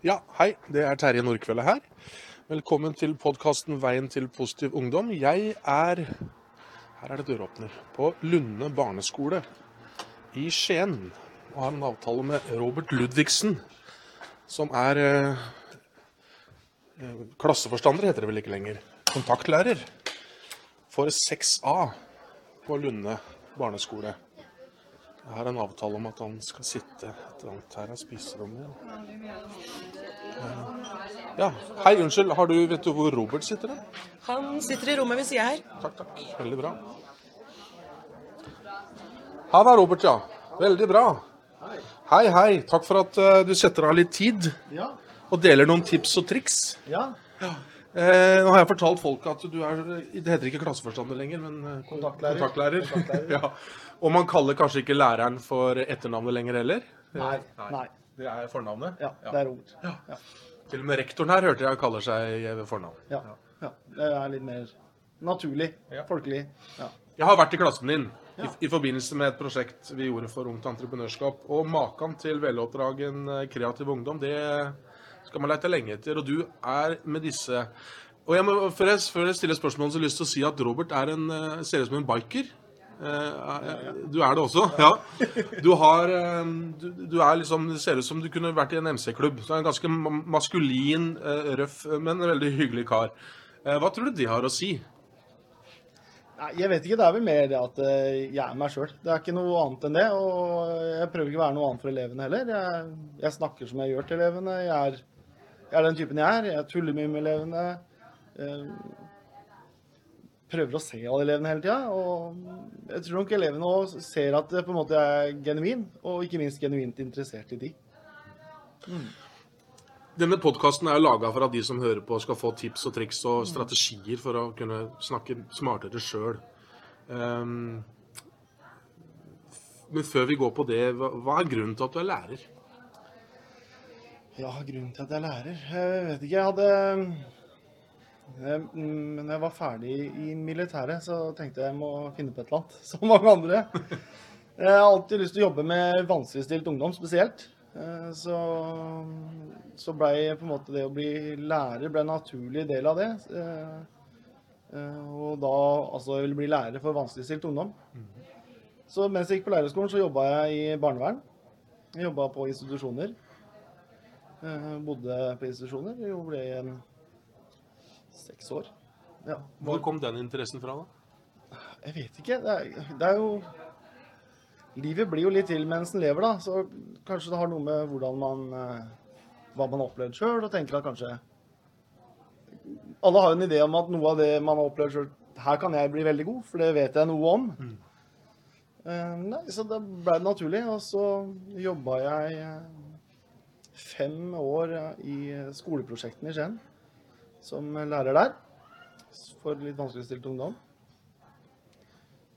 Ja, hei. Det er Terje Nordkveldet her. Velkommen til podkasten 'Veien til positiv ungdom'. Jeg er Her er det døråpner. På Lunde barneskole i Skien. Og har en avtale med Robert Ludvigsen, som er eh, eh, klasseforstander, heter det vel ikke lenger. Kontaktlærer for 6A på Lunde barneskole. Jeg har en avtale om at han skal sitte et eller annet her av spiserommet. Ja. Hei, unnskyld. Har du, vet du hvor Robert sitter? da? Han sitter i rommet ved sida her. Takk, takk. Veldig bra. Her var Robert, ja. Veldig bra. Hei, hei. Takk for at uh, du setter av litt tid Ja. og deler noen tips og triks. Ja. ja. Eh, nå har jeg fortalt folk at du er Det heter ikke klasseforstander lenger, men eh, Kontaktlærer. kontaktlærer. Kontaktlærer. ja. Og man kaller kanskje ikke læreren for etternavnet lenger heller? Nei. Nei. Det er fornavnet? Ja, det er Robert. Ja. Til og med rektoren her hørte jeg kaller seg ved fornavn. Ja. ja. Det er litt mer naturlig. Ja. Folkelig. Ja. Jeg har vært i klassen din i, Ja. i forbindelse med et prosjekt vi gjorde for Ungt Entreprenørskap. Og maken til veloppdragen eh, kreativ ungdom, det skal man lete lenge etter. Og du er med disse Og jeg må, før, jeg, før jeg stiller spørsmålet, så har jeg lyst til å si at Robert er en, eh, ser ut som en biker. Eh, Du er det også? Ja. Du har eh, du, er liksom Det ser ut som du kunne vært i en MC-klubb. En ganske maskulin, eh, røff, men en veldig hyggelig kar. Eh, Hva tror du det har å si? Jeg vet ikke. Det er vel mer det at eh, jeg er meg sjøl. Det er ikke noe annet enn det. Og jeg prøver ikke å være noe annet for elevene heller. Jeg, jeg snakker som jeg gjør til elevene. Jeg er, jeg er den typen jeg er. Jeg tuller mye med elevene. Eh, prøver å se alle elevene hele tida. Og jeg tror nok elevene òg ser at det på en måte er genuin, og ikke minst genuint interessert i de. Denne podkasten er laga for at de som hører på, skal få tips og triks og strategier for å kunne snakke smartere sjøl. men før vi går på det, hva er grunnen til at du er lærer? Ja, grunnen til at jeg er lærer Jeg vet ikke. Jeg hadde jeg, mm, Når jeg var ferdig i militæret, så tenkte jeg jeg må finne på et eller annet. Som mange andre. Jeg har alltid lyst til å jobbe med vanskeligstilt ungdom spesielt. Eh, Så, så blei på en måte det å bli lærer ble en naturlig del av det. Eh, eh, Og da altså jeg ville bli lærer for vanskeligstilt ungdom. Så mens jeg gikk på lærerskolen, så jobba jeg i barnevern. Jobba på institusjoner. Eh, Bodde på institusjoner. Jeg ble igjen seks år. Ja. Hvor kom den interessen fra, da? Jeg vet ikke. Det er, det er jo Livet blir jo litt til mens en lever, da. Så kanskje det har noe med hvordan man eh, Hva man har opplevd sjøl, og tenker at kanskje Alle har jo en idé om at noe av det man har opplevd sjøl Her kan jeg bli veldig god, for det vet jeg noe om. Mm. nei, så det ble det naturlig. Og så jobba jeg eh, fem år i skoleprosjektene i Skien som lærer der. For litt vanskeligstilt ungdom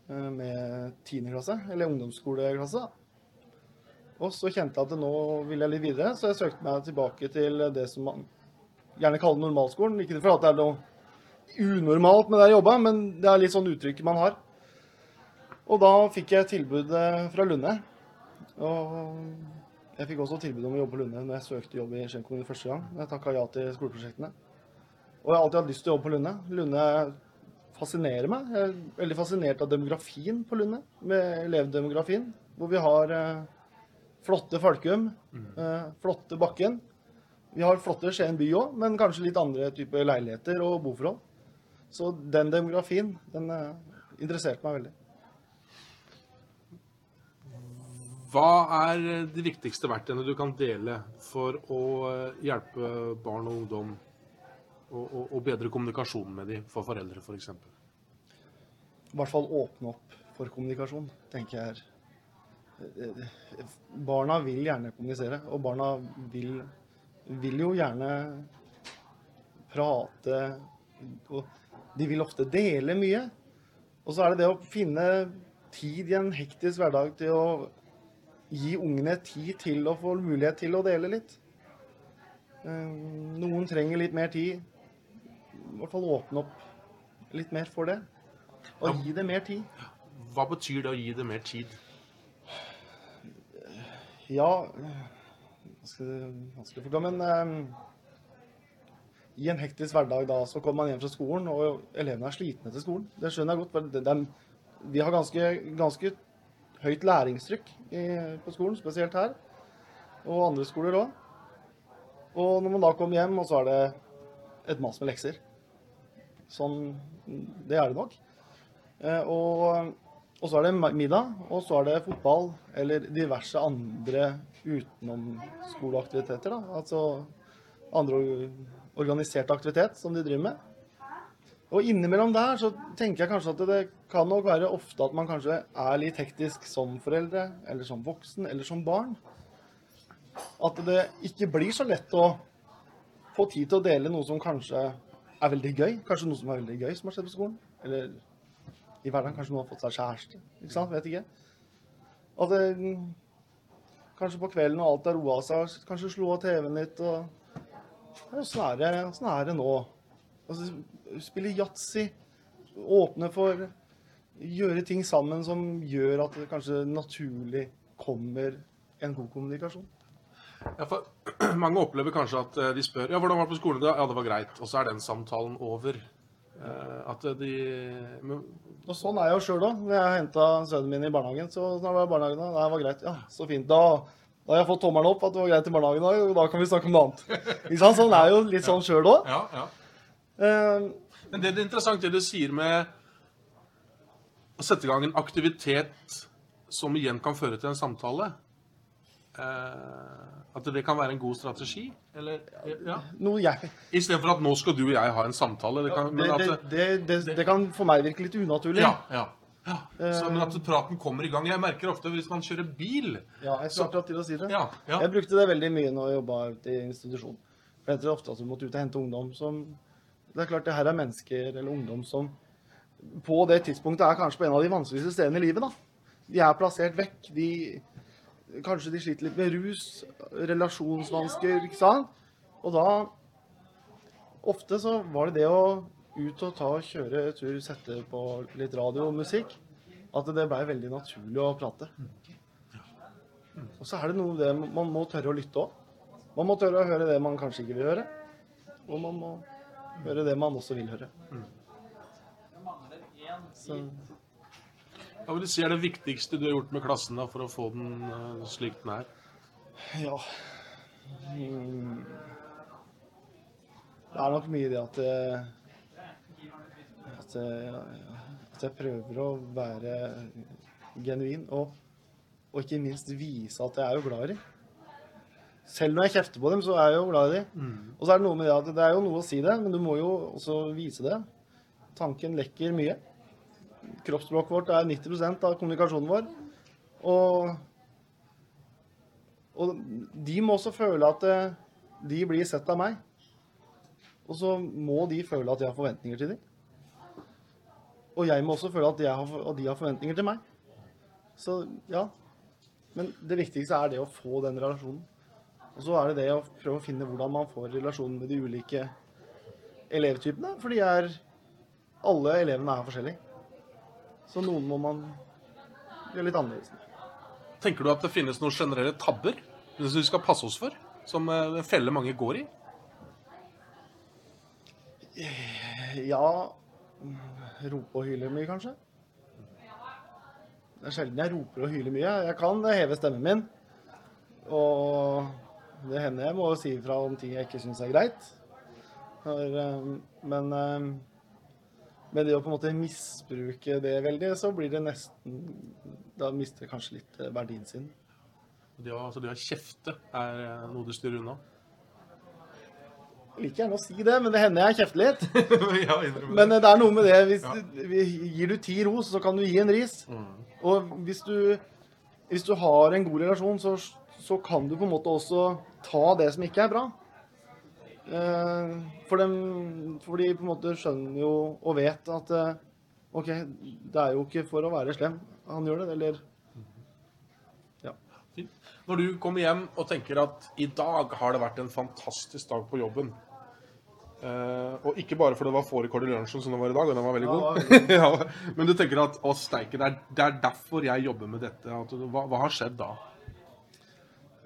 eh, med 10. klasse, eller ungdomsskoleklasse. Og så kjente jeg at nå vil jeg litt videre, så jeg søkte meg tilbake til det som man gjerne kaller normalskolen. Ikke for at det er noe unormalt med det jeg jobba, men det er litt sånn uttrykk man har. Og da fikk jeg tilbud fra Lunde. Og jeg fikk også tilbud om å jobbe på Lunde når jeg søkte jobb i Skien kommune første gang. Jeg takka ja til skoleprosjektene. Og jeg har alltid hatt lyst til å jobbe på Lunde. Lunde fascinerer meg. Jeg er veldig fascinert av demografien på Lunde, med elevdemografien. Hvor vi har eh, flotte Falkum, eh, flotte Bakken. Vi har flotte Skien by òg, men kanskje litt andre typer leiligheter og boforhold. Så den demografien, den eh, interesserte meg veldig. Hva er de viktigste verktøyene du kan dele for å eh, hjelpe barn og ungdom og, bedre kommunikasjonen med dem, for foreldre f.eks.? I hvert fall åpne opp for kommunikasjon, tenker jeg er Barna vil gjerne kommunisere, og barna vil, vil jo gjerne prate. Og de vil ofte dele mye. Og så er det det å finne tid i en hektisk hverdag til å gi ungene tid til å få mulighet til å dele litt. Eh, Noen trenger litt mer tid. I hvert fall åpne opp litt mer for det. Og gi det mer tid. Hva betyr det å gi det mer tid? Ja, vanskelig å forklare, men eh, i en hektisk hverdag da, så kommer man hjem fra skolen, og elevene er slitne til skolen. Det skjønner jeg godt. for de, er- vi har ganske, ganske høyt læringstrykk i, på skolen, spesielt her. Og andre skoler òg. Og når man da kommer hjem, og så er det et mas med lekser. Sånn Det er det nok. Eh, og, og så er det middag, og så er det fotball eller diverse andre utenomskoleaktiviteter. da. Altså andre organiserte organisert aktivitet som de driver med. Og innimellom der så tenker jeg kanskje at det kan nok være ofte at man kanskje er litt hektisk som foreldre, eller som voksen, eller som barn. At det ikke blir så lett å få tid til å dele noe som kanskje er veldig gøy. Kanskje noe som er veldig gøy som har skjedd på skolen. Eller i hverdagen kanskje noen har fått seg kjæreste. Ikke sant? Vet ikke. At det, kanskje på kvelden når alt har roa seg, kanskje slå av TV-en litt og Åssen er, det- åssen er det nå? Altså, spille yatzy. Åpne for Gjøre ting sammen som gjør at det kanskje naturlig kommer en god kommunikasjon. Ja, for Mange opplever kanskje at eh, de spør ja, hvordan var det på skolen. Ja, det var greit. Og så er den samtalen over. Eh, At de men, Og sånn er jeg jo sjøl òg. Når jeg henta sønnen min i barnehagen, så var i barnehagen da? Det var greit. Ja, så fint. Da, da har jeg fått tommelen opp at det var greit i barnehagen, og da kan vi snakke om noe annet. Sånn er jeg jo litt sånn sjøl òg. ja, ja. Eh, Men det, er interessant det du sier med å sette i gang en aktivitet som igjen kan føre til en samtale. Eh, at det kan være en god strategi? Eller, ja. noe jeg Istedenfor at nå skal du og jeg ha en samtale. Det kan, men det, at, det, det, kan for meg virke litt unaturlig. ja, ja, ja. Så, men at praten kommer i gang. Jeg merker ofte hvis man kjører bil Ja, jeg akkurat til å si det. Ja, ja. Jeg brukte det veldig mye når jeg jobba i institusjon. For jeg tror ofte at du måtte ut og hente ungdom som Det er klart det her er mennesker eller ungdom som på det tidspunktet er kanskje på en av de vanskeligste stedene i livet. da. De er plassert vekk. De, kanskje de sliter litt med rus, relasjonsvansker, ikke sant? Og da Ofte så var det det å ut og ta og kjøre tur, sette på litt radio og musikk, at det blei veldig naturlig å prate. Og så er det noe det man må tørre å lytte òg. Man må tørre å høre det man kanskje ikke vil høre. Og man må høre det man også vil høre. Så Hva vil du si er det viktigste du har gjort med klassen da, for å få den eh, slik den er? ja mm. Det er nok mye det at eh, at, eh, at jeg prøver å være genuin. Og, og ikke minst vise at jeg er jo glad i dem. Selv når jeg kjefter på dem, så er jeg jo glad i dem. Og så er det noe med det at det er jo noe å si det, men du må jo også vise det. Tanken lekker mye. Kroppsspråket vårt er 90 av kommunikasjonen vår. Og, og de må også føle at eh, de blir sett av meg. Og så må de føle at jeg har forventninger til dem. Og jeg må også føle at, har, at de har forventninger til meg. Så ja. Men det viktigste er det å få den relasjonen. Og så er det det å prøve å finne hvordan man får relasjonen med de ulike elevtypene. For de er Alle elevene er forskjellige. Så noen må man gjøre litt annerledes med. Tenker du at det finnes noen generelle tabber som vi skal passe oss for? Som eh, en felle mange går i? Ja Rope og hyle mye, kanskje? Det er sjelden jeg roper og hyler mye. Jeg kan heve stemmen min. Og det hender jeg må si ifra om ting jeg ikke syns er greit. Eh, men eh, med det å på en måte misbruke det veldig, så blir det nesten Da mister det kanskje litt eh, verdien sin. Det å, altså det å kjefte er eh, noe du styrer unna? Jeg liker gjerne å si det, men det hender jeg kjefter litt. ja, Men eh, det er noe med det hvis Ja. Gir du ti ros, så kan du gi en ris. Mm. Og hvis du, hvis du har en god relasjon, så, så kan du på en måte også ta det som ikke er bra. Eh, for, dem, for de på en måte skjønner jo og vet at eh, OK, det er jo ikke for å være slem han gjør det, eller Ja. Når du kommer hjem og tenker at i dag har det vært en fantastisk dag på jobben eh, Og ikke bare fordi det var fårikål i lunsjen som det var i dag, og den var veldig Ja, god. det var ja, men du tenker at å steike, det, det er derfor jeg jobber med dette. Hva, hva har skjedd da?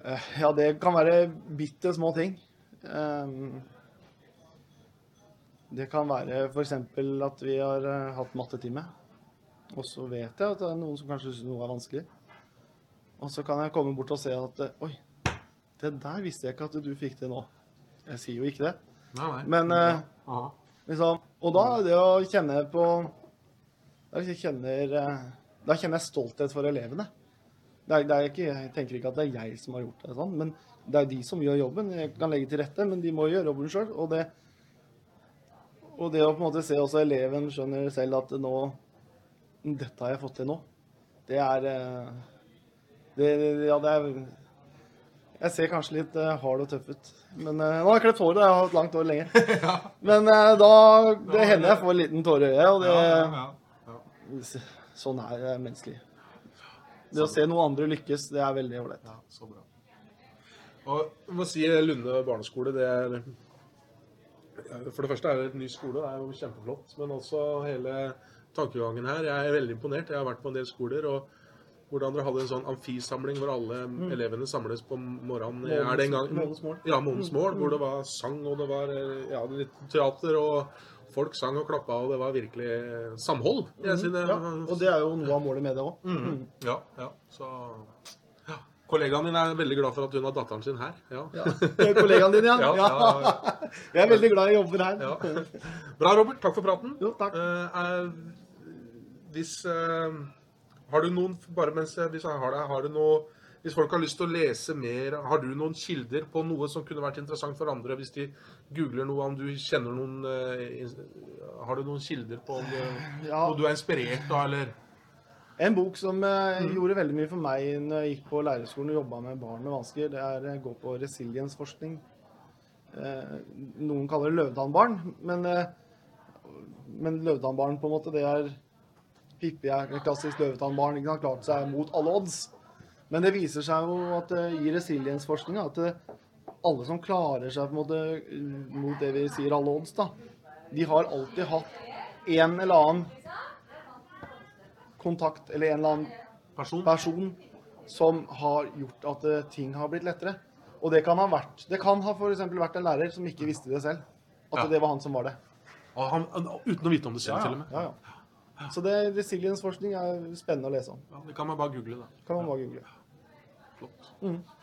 Eh, Ja, det kan være bitte små ting. Ehm, Det kan være f.eks. at vi har eh, hatt mattetime. Og så vet jeg at det er noen som kanskje syns noe er vanskelig. Og så kan jeg komme bort og se at eh, Oi, det der visste jeg ikke at du fikk til nå. Jeg sier jo ikke det. Nei, nei. Men eh, liksom Og da er det å kjenne på Da kjenner, da kjenner jeg stolthet for elevene. Det er, det er ikke, jeg tenker ikke at det er jeg som har gjort det sånn, men det er de som gjør jobben. Jeg kan legge til rette, men de må gjøre jobben sjøl. Og, det- og det å på en måte se også eleven skjønner selv at nå Dette har jeg fått til nå. Det er eh, det, Ja, det er Jeg ser kanskje litt eh, hard og tøff ut. Men eh, nå har jeg klippet håret. Jeg har hatt langt hår lenge. Men eh, da Det hender jeg får en liten tåre i øyet, og det Ja, ja, ja. Sånn er det menneskelig. Det å se noen andre lykkes, det er veldig ålreit. Ja, så bra. Og jeg må si Lunde barneskole, det er For det første er det et ny skole, det er jo kjempeflott. Men også hele tankegangen her. Jeg er veldig imponert. Jeg har vært på en del skoler. og hvordan dere hadde en sånn amfisamling hvor alle elevene samles på morgenen. Er det en gang, mål. Ja, Månedens mål, hvor det var sang og det var eh, ja, litt teater. og Folk sang og klappa, og det var virkelig samhold. Jeg synes det, Ja, og det er jo noe av målet med det òg. Mm. Ja, ja. Så ja. Kollegaen min er veldig glad for at hun har datteren sin her. Ja. Ja. Kollegaen din, ja. Ja, Jeg er veldig glad i jobben her. Ja. Bra, Robert. Takk for praten. Jo, takk. Uh, eh, hvis uh, Har du noen Bare mens hvis jeg har deg, har du noe hvis folk har lyst til å lese mer, har du noen kilder på noe som kunne vært interessant for andre? Hvis de googler noe, om du kjenner noen eh, Har du noen kilder på om det, Ja. noe du er inspirert av, eller? En bok som mm. gjorde veldig mye for meg når jeg gikk på lærerskolen og jobba med barn med vansker, det er å gå på resiliensforskning. Eh, noen kaller det løvetannbarn, men, eh, men løvetannbarn på en måte, det er Pippi er klassisk løvetannbarn. Ikke sant? Klart seg mot alle odds. Men det viser seg jo at eh, i resiliensforskninga at eh, alle som klarer seg på en måte eh, mot det vi sier alle odds, da, de har alltid hatt en eller annen kontakt eller en eller annen Person? person som har gjort at ting har blitt lettere. Og det kan ha vært Det kan ha for eksempel vært en lærer som ikke visste det selv. At Ja. det var han som var det. Han, uten å vite om det selv, til og med? ja, ja. Så det resiliensforskning er spennende å lese om. Ja, det kan man bare google, da. Kan man bare google. Flott. Mm.